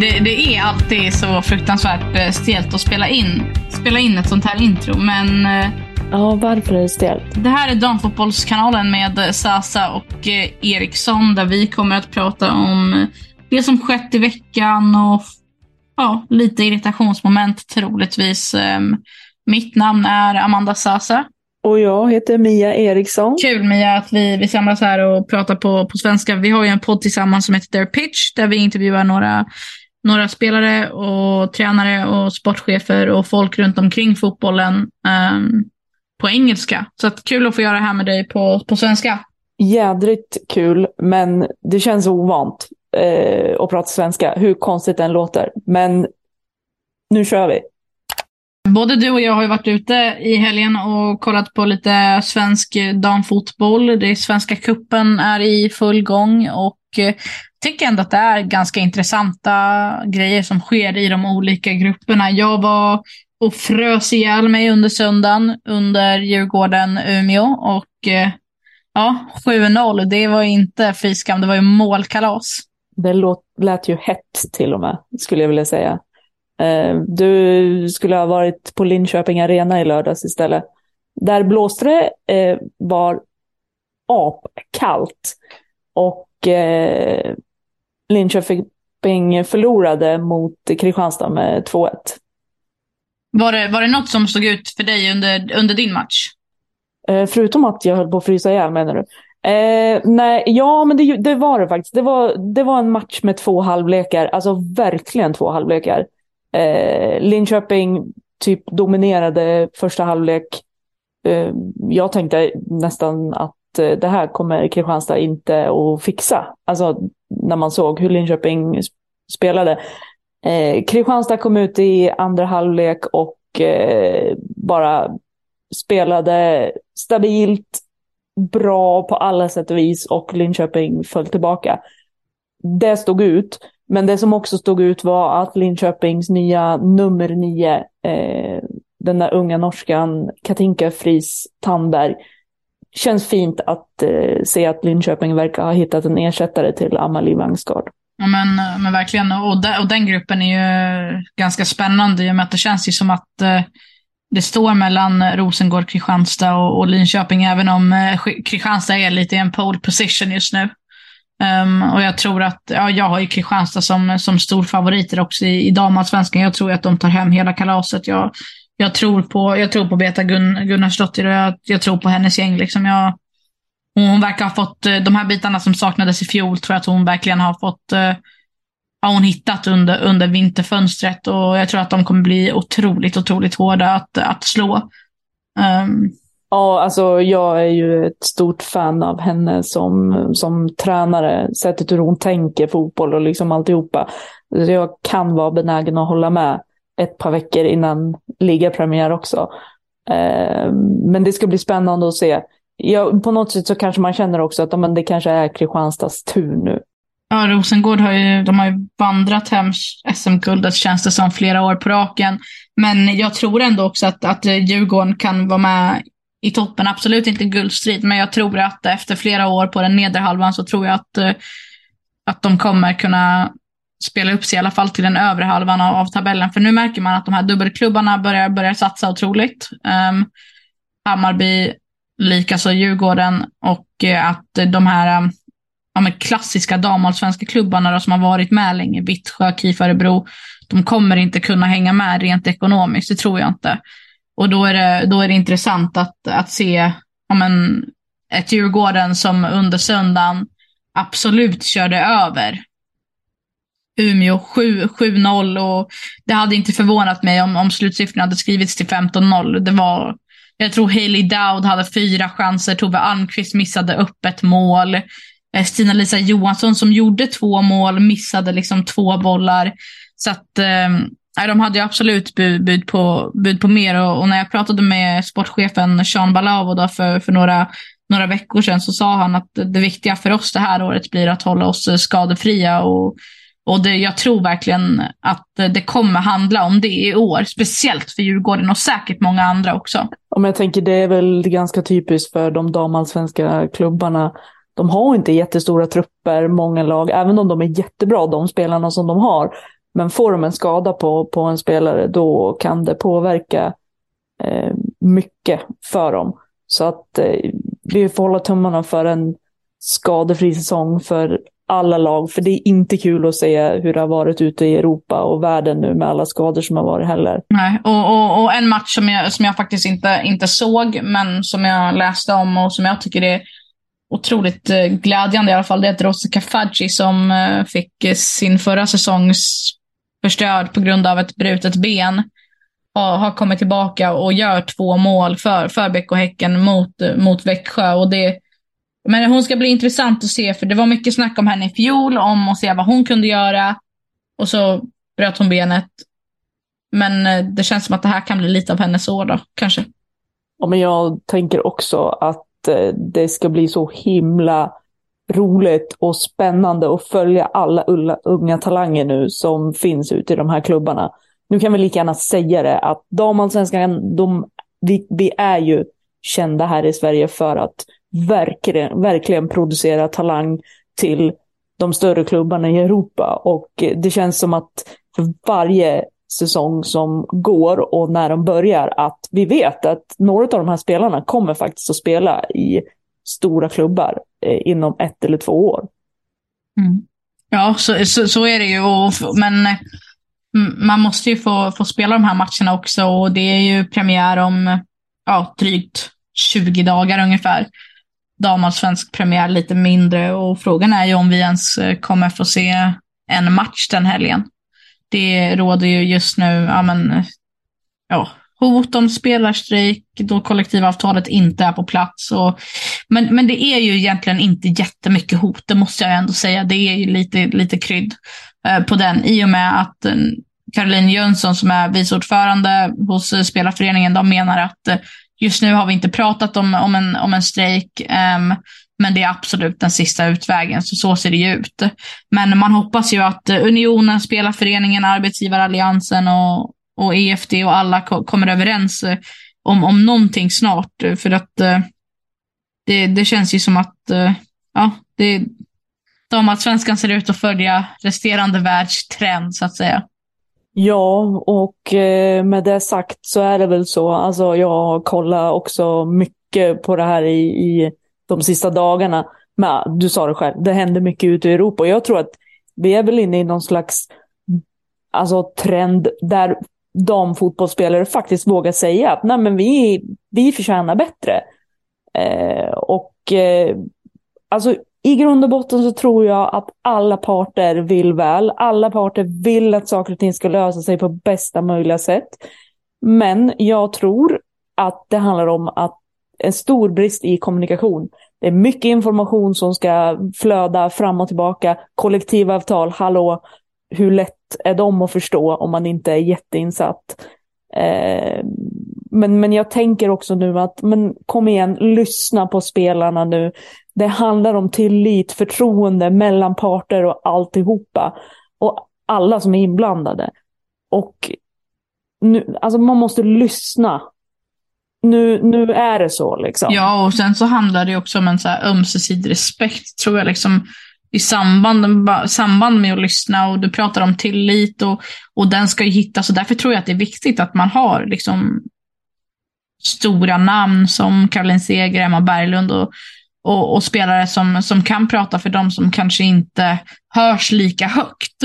Det, det är alltid så fruktansvärt eh, stelt att spela in, spela in ett sånt här intro, men eh, Ja, varför är det stelt? det här är Damfotbollskanalen med Sasa och eh, Eriksson där vi kommer att prata om det som skett i veckan och ja, lite irritationsmoment troligtvis. Mitt namn är Amanda Sasa. Och jag heter Mia Eriksson. Kul Mia att vi, vi samlas här och pratar på, på svenska. Vi har ju en podd tillsammans som heter Their Pitch där vi intervjuar några, några spelare och tränare och sportchefer och folk runt omkring fotbollen ehm, på engelska. Så att kul att få göra det här med dig på, på svenska. Jädrigt kul, men det känns ovant eh, att prata svenska, hur konstigt den låter. Men nu kör vi. Både du och jag har ju varit ute i helgen och kollat på lite svensk damfotboll. Det Svenska kuppen är i full gång och eh, tycker ändå att det är ganska intressanta grejer som sker i de olika grupperna. Jag var och frös ihjäl mig under söndagen under Djurgården-Umeå och eh, ja, 7-0. Det var inte fy skam, det var ju målkalas. Det låt, lät ju hett till och med, skulle jag vilja säga. Eh, du skulle ha varit på Linköping Arena i lördags istället. Där blåste det, eh, var apkallt. Och eh, Linköping förlorade mot Kristianstad med 2-1. Var det, var det något som stod ut för dig under, under din match? Eh, förutom att jag höll på att frysa ihjäl menar du? Eh, nej, ja men det, det var det faktiskt. Det var, det var en match med två halvlekar, alltså verkligen två halvlekar. Eh, Linköping typ dominerade första halvlek. Eh, jag tänkte nästan att Eh, det här kommer Kristianstad inte att fixa. Alltså när man såg hur Linköping spelade. Eh, Kristianstad kom ut i andra halvlek och eh, bara spelade stabilt, bra på alla sätt och vis och Linköping föll tillbaka. Det stod ut. Men det som också stod ut var att Linköpings nya nummer nio, eh, den där unga norskan Katinka Fris Tandberg, känns fint att eh, se att Linköping verkar ha hittat en ersättare till Amalie Vangsgaard. Ja, men, eh, men verkligen. Och, de, och den gruppen är ju ganska spännande i och med att det känns ju som att eh, det står mellan Rosengård, Kristianstad och, och Linköping, även om eh, Kristianstad är lite i en pole position just nu. Um, och jag tror att, ja, jag har ju Kristianstad som, som stor favoriter också i, i damallsvenskan. Jag tror att de tar hem hela kalaset. Jag, jag tror på, jag tror på Beta Gun, Gunnarsdottir och jag, jag tror på hennes gäng. Liksom jag, hon verkar ha fått, eh, de här bitarna som saknades i fjol, tror jag att hon verkligen har fått, eh, har hon hittat under, under vinterfönstret. Och jag tror att de kommer bli otroligt, otroligt hårda att, att slå. Um, Ja, alltså jag är ju ett stort fan av henne som, som tränare. Sättet hur hon tänker fotboll och liksom alltihopa. Jag kan vara benägen att hålla med ett par veckor innan ligapremiär också. Eh, men det ska bli spännande att se. Ja, på något sätt så kanske man känner också att men det kanske är Kristianstads tur nu. Ja, Rosengård har ju, de har ju vandrat hem SM-guldet känns det som flera år på raken. Men jag tror ändå också att, att Djurgården kan vara med i toppen. Absolut inte guldstrid, men jag tror att efter flera år på den nedre halvan så tror jag att, eh, att de kommer kunna spela upp sig i alla fall till den övre halvan av, av tabellen. För nu märker man att de här dubbelklubbarna börjar, börjar satsa otroligt. Um, Hammarby, likaså Djurgården och uh, att de här um, ja, men klassiska damallsvenska klubbarna då, som har varit med länge, Vittsjö, KIF Örebro, de kommer inte kunna hänga med rent ekonomiskt, det tror jag inte. Och då är det, då är det intressant att, att se ja, men, ett Djurgården som under söndagen absolut körde över Umeå 7-0 och det hade inte förvånat mig om, om slutsiffrorna hade skrivits till 15-0. Det var, jag tror Haley Dowd hade fyra chanser, Tove Almqvist missade upp ett mål. Eh, Stina-Lisa Johansson som gjorde två mål missade liksom två bollar. Så att eh, de hade ju absolut bud, bud, på, bud på mer och, och, när jag pratade med sportchefen Sean Balavo då för, för några, några veckor sedan så sa han att det viktiga för oss det här året blir att hålla oss eh, skadefria och och det, jag tror verkligen att det kommer handla om det i år, speciellt för Djurgården och säkert många andra också. Om jag tänker det är väl ganska typiskt för de damallsvenska klubbarna. De har inte jättestora trupper, många lag, även om de är jättebra, de spelarna som de har. Men får de en skada på, på en spelare, då kan det påverka eh, mycket för dem. Så att eh, vi får hålla tummarna för en skadefri säsong för alla lag, för det är inte kul att se hur det har varit ute i Europa och världen nu med alla skador som har varit heller. Nej, och, och, och en match som jag, som jag faktiskt inte, inte såg, men som jag läste om och som jag tycker är otroligt eh, glädjande i alla fall, det är att Rosa Kafaji som eh, fick sin förra säsong förstörd på grund av ett brutet ben har, har kommit tillbaka och gör två mål för, för Bäck och Häcken mot, mot Växjö. Och det, men hon ska bli intressant att se, för det var mycket snack om henne i fjol, om att se vad hon kunde göra. Och så bröt hon benet. Men eh, det känns som att det här kan bli lite av hennes år då, kanske. Ja, men jag tänker också att eh, det ska bli så himla roligt och spännande att följa alla unga talanger nu som finns ute i de här klubbarna. Nu kan vi lika gärna säga det att damallsvenskan, de, vi, vi är ju kända här i Sverige för att verkligen, verkligen producera talang till de större klubbarna i Europa. Och det känns som att för varje säsong som går och när de börjar att vi vet att några av de här spelarna kommer faktiskt att spela i stora klubbar eh, inom ett eller två år. Mm. Ja, så, så, så, är det ju. Och, men mm, man måste ju få, få spela de här matcherna också och det är ju premiär om ja, drygt 20 dagar ungefär damallsvensk premiär lite mindre och frågan är ju om vi ens eh, kommer få se en match den helgen. Det råder ju just nu ja, men, ja, hot om spelarstrejk då kollektivavtalet inte är på plats. Och, men, men det är ju egentligen inte jättemycket hot, det måste jag ändå säga. Det är ju lite, lite krydd eh, på den i och med att eh, Caroline Jönsson som är vice ordförande hos eh, spelarföreningen, de menar att eh, Just nu har vi inte pratat om, om, en, om en strejk, um, men det är absolut den sista utvägen, så så ser det ju ut. Men man hoppas ju att eh, Unionen, Spelarföreningen, Arbetsgivaralliansen och, och EFD och alla kommer överens eh, om, om någonting snart. Eh, för att uh, det, det känns ju som att uh, ja, det, De att svenskan ser ut att följa resterande världstrend så att säga. Ja, och eh, med det sagt så är det väl så. Alltså jag kollar också mycket på det här i, i de sista dagarna. Men du sa det själv, det händer mycket ute i Europa. Och jag tror att vi är väl inne i någon slags alltså, trend där damfotbollsspelare faktiskt vågar säga att Nej, men vi, vi förtjänar bättre. Eh, och eh, alltså i grund och botten så tror jag att alla parter vill väl. Alla parter vill att saker och ting ska lösa sig på bästa möjliga sätt. Men jag tror att det handlar om att en stor brist i kommunikation. Det är mycket information som ska flöda fram och tillbaka. Kollektivavtal, hallå, hur lätt är de att förstå om man inte är jätteinsatt? Eh, men, men jag tänker också nu att, men kom igen, lyssna på spelarna nu. Det handlar om tillit, förtroende mellan parter och alltihopa. Och alla som är inblandade. Och nu, alltså man måste lyssna. Nu, nu är det så liksom. Ja, och sen så handlar det också om en så här ömsesidig respekt tror jag. Liksom, i samband, samband med att lyssna och du pratar om tillit och, och den ska ju hittas. Och därför tror jag att det är viktigt att man har liksom stora namn som Caroline Seger, Emma Berglund och, och, och, spelare som, som kan prata för dem som kanske inte hörs lika högt.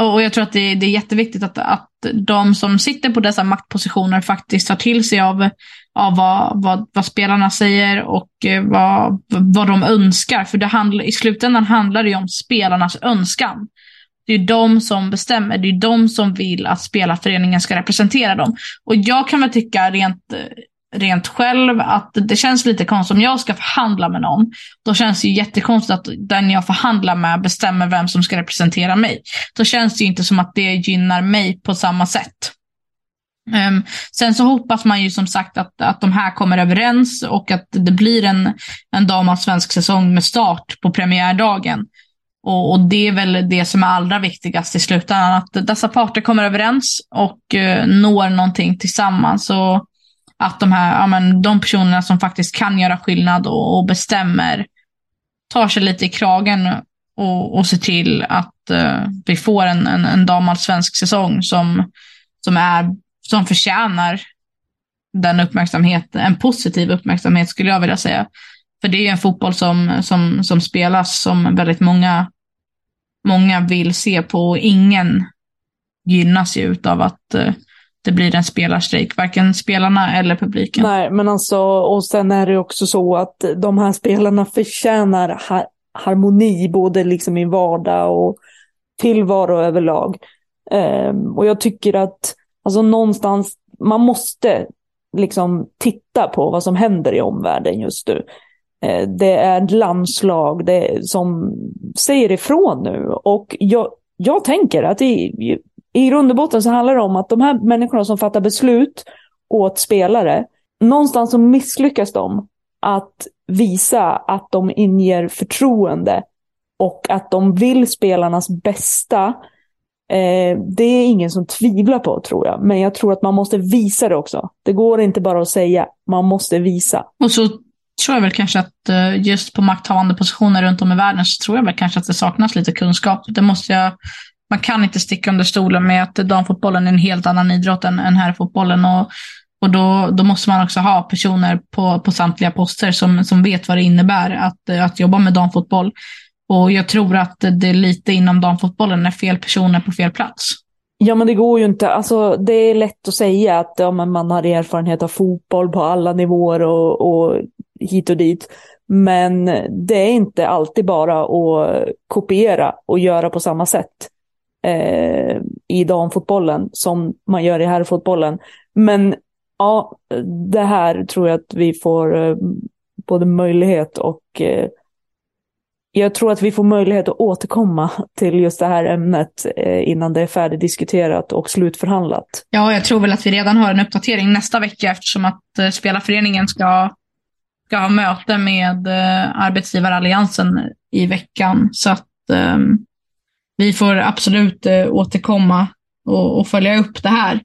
Och jag tror att det, det är jätteviktigt att, att de som sitter på dessa maktpositioner faktiskt tar till sig av, av vad, vad, vad spelarna säger och eh, vad, vad de önskar. För det handl, i slutändan handlar det ju om spelarnas önskan. Det är de som bestämmer, det är de som vill att spelarföreningen ska representera dem. Och jag kan väl tycka rent rent själv att det känns lite konstigt om jag ska förhandla med någon. Då känns det ju jättekonstigt att den jag förhandlar med bestämmer vem som ska representera mig. Då känns det ju inte som att det gynnar mig på samma sätt. Um, sen så hoppas man ju som sagt att, att de här kommer överens och att det blir en, en damallsvensk säsong med start på premiärdagen. Och, och, det är väl det som är allra viktigast i slutändan, att dessa parter kommer överens och eh, når någonting tillsammans. Och att de här, ja, men, de personerna som faktiskt kan göra skillnad och, och bestämmer tar sig lite i kragen och, och ser till att eh, vi får en, en, en damallsvensk säsong som, som, är, som förtjänar den uppmärksamhet, en positiv uppmärksamhet skulle jag vilja säga. För det är en fotboll som, som, som spelas som väldigt många, många vill se på och ingen gynnas ju av att eh, det blir en spelarstrejk, varken spelarna eller publiken. Nej, men alltså, och sen är det också så att de här spelarna förtjänar ha harmoni, både liksom i vardag och tillvaro överlag. Um, och jag tycker att, alltså någonstans, man måste liksom titta på vad som händer i omvärlden just nu. Eh, det är ett landslag det, som säger ifrån nu och jag, jag tänker att i, i grund och botten så handlar det om att de här människorna som fattar beslut åt spelare, någonstans så misslyckas de att visa att de inger förtroende och att de vill spelarnas bästa. Eh, det är ingen som tvivlar på tror jag, men jag tror att man måste visa det också. Det går inte bara att säga, man måste visa. Och så tror jag väl kanske att eh, just på makthavande positioner runt om i världen så tror jag väl kanske att det saknas lite kunskap. Det måste jag man kan inte sticka under stolen med att damfotbollen är en helt annan idrott än, än herrfotbollen. Och, och då, då måste man också ha personer på, på samtliga poster som, som vet vad det innebär att, eh, att jobba med damfotboll. Och jag tror att det är lite inom damfotbollen är fel personer på fel plats. Ja, men det går ju inte. Alltså, det är lätt att säga att ja, man har erfarenhet av fotboll på alla nivåer och, och hit och dit. Men det är inte alltid bara att kopiera och göra på samma sätt eh, i damfotbollen som man gör i herrfotbollen. Men ja, det här tror jag att vi får eh, både möjlighet och eh, jag tror att vi får möjlighet att återkomma till just det här ämnet eh, innan det är färdigdiskuterat och slutförhandlat. Ja, jag tror väl att vi redan har en uppdatering nästa vecka eftersom att eh, spelarföreningen ska, ska ha möte med eh, arbetsgivaralliansen i veckan. Så att eh, vi får absolut eh, återkomma och, och följa upp det här.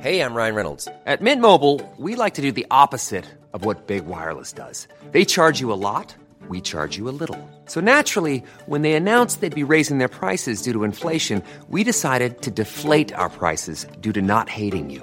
Hej, jag Ryan Reynolds. På Mint Mobile, we like to do the opposite of what Big Wireless does. They charge you a lot, we charge you a little. So naturally, when they announced they'd be raising their prices due to inflation, we decided to deflate our prices due to not hating you.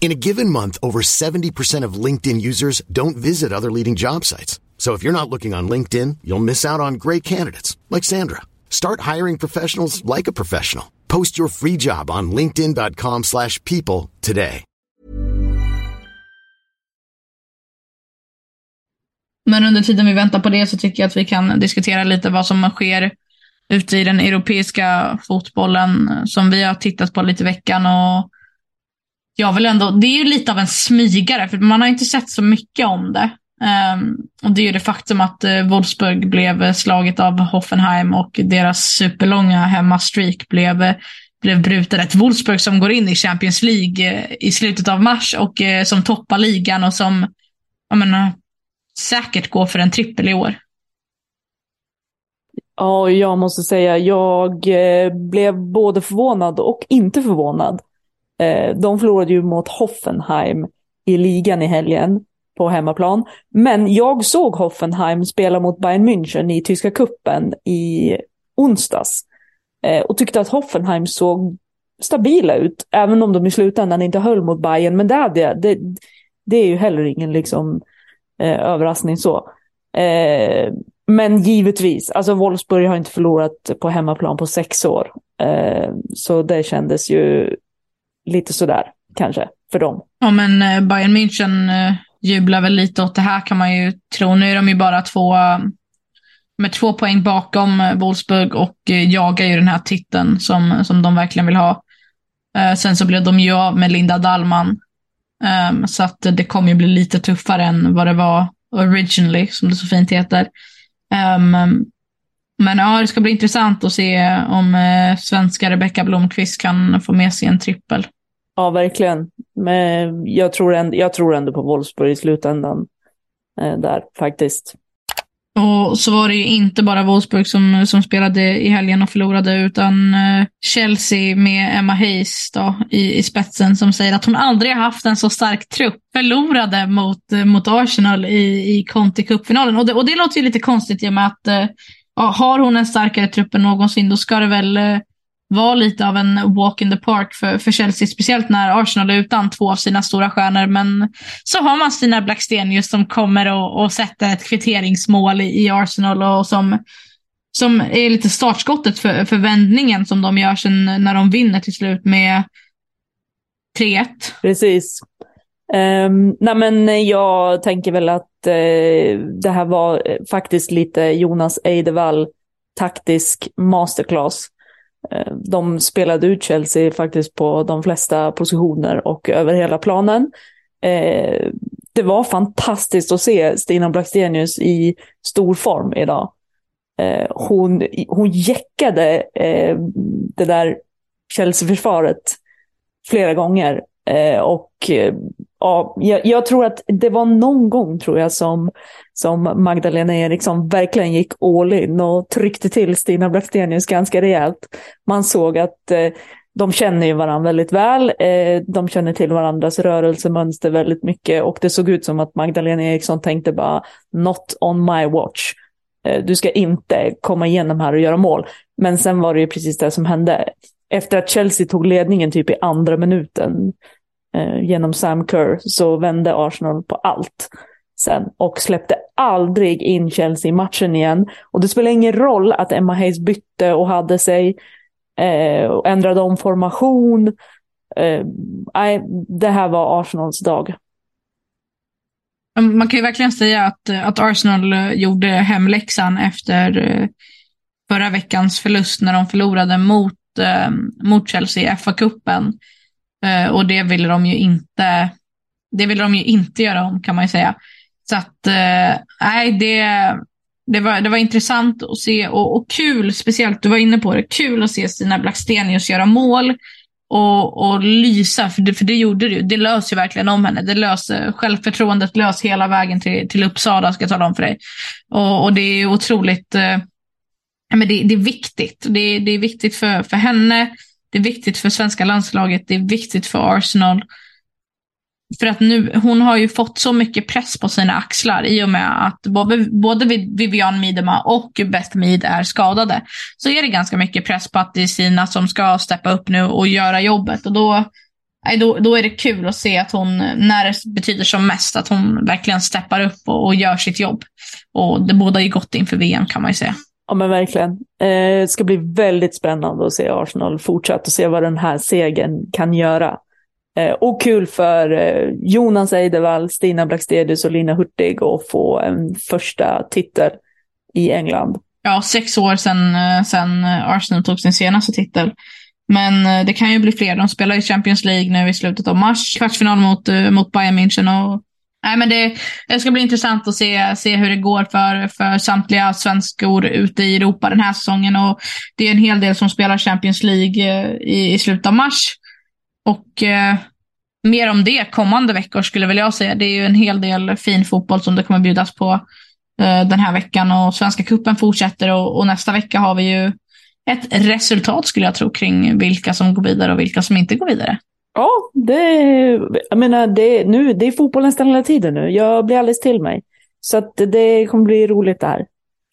In a given month, over 70% of LinkedIn users don't visit other leading job sites. So if you're not looking on LinkedIn, you'll miss out on great candidates like Sandra. Start hiring professionals like a professional. Post your free job on linkedin.com/people today. Men under tiden vi väntar på det så tycker jag att vi kan diskutera lite vad som sker ute i den europeiska fotbollen eh, som vi har tittat på lite i veckan och jag vill ändå, det är ju lite av en smygare för man har inte sett så mycket om det. Um, och det är ju det faktum att uh, Wolfsburg blev eh, slaget av Hoffenheim och deras superlånga hemmastreak blev, eh, blev bruten. Ett Wolfsburg som går in i Champions League uh, i slutet av mars och uh, som toppar ligan och som jag menar, säkert går för en trippel i år. Ja, jag måste säga, jag blev både förvånad och inte förvånad. Eh, de förlorade ju mot Hoffenheim i ligan i helgen på hemmaplan. Men jag såg Hoffenheim spela mot Bayern München i tyska kuppen i onsdags. Eh, och tyckte att Hoffenheim såg stabila ut, även om de i slutändan inte höll mot Bayern. Men det, hade det, det är ju heller ingen liksom, eh, överraskning så. Eh, men givetvis, alltså Wolfsburg har inte förlorat på hemmaplan på sex år. Eh, så det kändes ju lite sådär, kanske, för dem. Ja, men eh, Bayern München eh, jublar väl lite åt det här kan man ju tro. Nu är de ju bara två, eh, med två poäng bakom Wolfsburg och jagar ju den här titeln som, som de verkligen vill ha. Sen så blev de ju av med Linda Dallman. Ehm, så att det kommer ju bli lite tuffare än vad det var originally, som det så fint heter. Ehm, men ja, det ska bli intressant att se om svenska Rebecka Blomqvist kan få med sig en trippel. Ja, verkligen. Men jag tror, ändå, jag tror ändå på Wolfsburg i slutändan. Eh, där faktiskt. Och så var det ju inte bara Wolfsburg som, som spelade i helgen och förlorade, utan eh, Chelsea med Emma Hayes då, i, i spetsen som säger att hon aldrig har haft en så stark trupp. Förlorade mot, eh, mot Arsenal i, i Conti Cup-finalen. Och det, och det låter ju lite konstigt i och med att eh, har hon en starkare trupp än någonsin, då ska det väl eh, var lite av en walk in the park för, för Chelsea, speciellt när Arsenal är utan två av sina stora stjärnor. Men så har man Stina Blackstenius som kommer och, och sätter ett kvitteringsmål i, i Arsenal och som, som är lite startskottet för, för vändningen som de gör sen när de vinner till slut med 3-1. Precis. Um, nej men jag tänker väl att uh, det här var eh, faktiskt lite Jonas Eidevall taktisk masterclass. Eh, de spelade ut Chelsea faktiskt på de flesta positioner och över hela planen. Eh, det var fantastiskt att se Stina Blackstenius i stor form idag. Eh, hon, hon jäckade det där Chelsea-försvaret flera gånger. Och ja, jag, tror att det var någon gång tror jag som, som Magdalena Eriksson verkligen gick all in och tryckte till Stina Blackstenius ganska rejält. Man såg att eh, de känner ju varandra väldigt väl. Eh, de känner till varandras rörelsemönster väldigt mycket och det såg ut som att Magdalena Eriksson tänkte bara not on my watch. Eh, du ska inte komma igenom här och göra mål. Men sen var det ju precis det som hände. Efter att Chelsea tog ledningen typ i andra minuten eh, genom Sam Kerr så vände Arsenal på allt sen och släppte aldrig in Chelsea i matchen igen. Och det spelar ingen roll att Emma Hayes bytte och hade sig eh, och ändrade om formation. Eh, det här var Arsenals dag. Man kan ju verkligen säga att, att Arsenal eh, gjorde hemläxan efter eh, förra veckans förlust när de förlorade mot, eh, mot Chelsea i FA-cupen. Eh, och det ville de ju inte, det ville de ju inte göra om kan man ju säga. Så att, eh, nej, det, det, var, det var intressant att se och, och kul, speciellt, du var inne på det, kul att se Stina Blackstenius göra mål och, och lysa, för det, för det gjorde det. Det löser ju verkligen om henne. Det löser, självförtroendet lös hela vägen till, till Uppsala, ska jag tala om för dig. Och, och det är otroligt, eh, men det, det, är viktigt. Det, det är viktigt för, för henne, det är viktigt för svenska landslaget, det är viktigt för Arsenal. För att nu, hon har ju fått så mycket press på sina axlar i och med att både, både Vivian Miedema och Beth Mead är skadade. Så är det ganska mycket press på att det är Sina som ska steppa upp nu och göra jobbet. Och då, då, då är det kul att se att hon, när det betyder som mest, att hon verkligen steppar upp och, och gör sitt jobb. Och det båda ju gott inför VM kan man ju säga. Ja men verkligen. Eh, det ska bli väldigt spännande att se Arsenal fortsätta och se vad den här segern kan göra. Eh, och kul för eh, Jonas Eidevall, Stina Blackstenius och Lina Hurtig att få en första titel i England. Ja, sex år sedan, eh, sedan Arsenal tog sin senaste titel. Men eh, det kan ju bli fler. De spelar i Champions League nu i slutet av mars. Kvartsfinal mot, eh, mot Bayern München. Och, Nej, men det, det ska bli intressant att se, se hur det går för, för samtliga svenskor ute i Europa den här säsongen. Och det är en hel del som spelar Champions League i, i slutet av mars. Och eh, mer om det kommande veckor skulle väl jag säga. Det är ju en hel del fin fotboll som det kommer bjudas på eh, den här veckan. Och Svenska Kuppen fortsätter och, och, nästa vecka har vi ju ett resultat skulle jag tro kring vilka som går vidare och vilka som inte går vidare. Ja, det, jag menar, det, nu, det är fotbollen nästan hela tiden nu. Jag blir alldeles till mig. Så att det kommer bli roligt det här.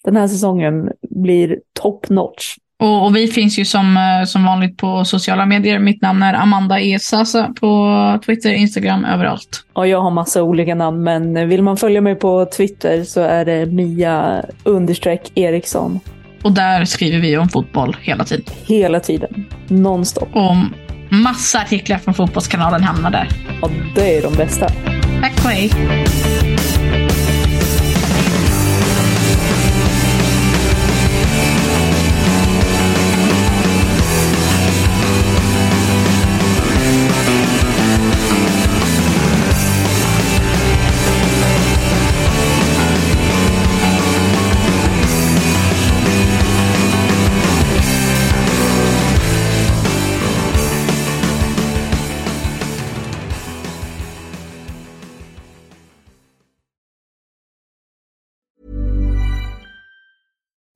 Den här säsongen blir top notch. Och, och, vi finns ju som, eh, som vanligt på sociala medier. Mitt namn är Amanda Esasa på Twitter, Instagram, överallt. Och jag har massa olika namn, men vill man följa mig på Twitter så är det Mia understreck Eriksson. Och där skriver vi om fotboll hela tiden. Hela tiden. Nonstop. Och massa artiklar från Fotbollskanalen hamnar där. Och det är de bästa. Tack och hej.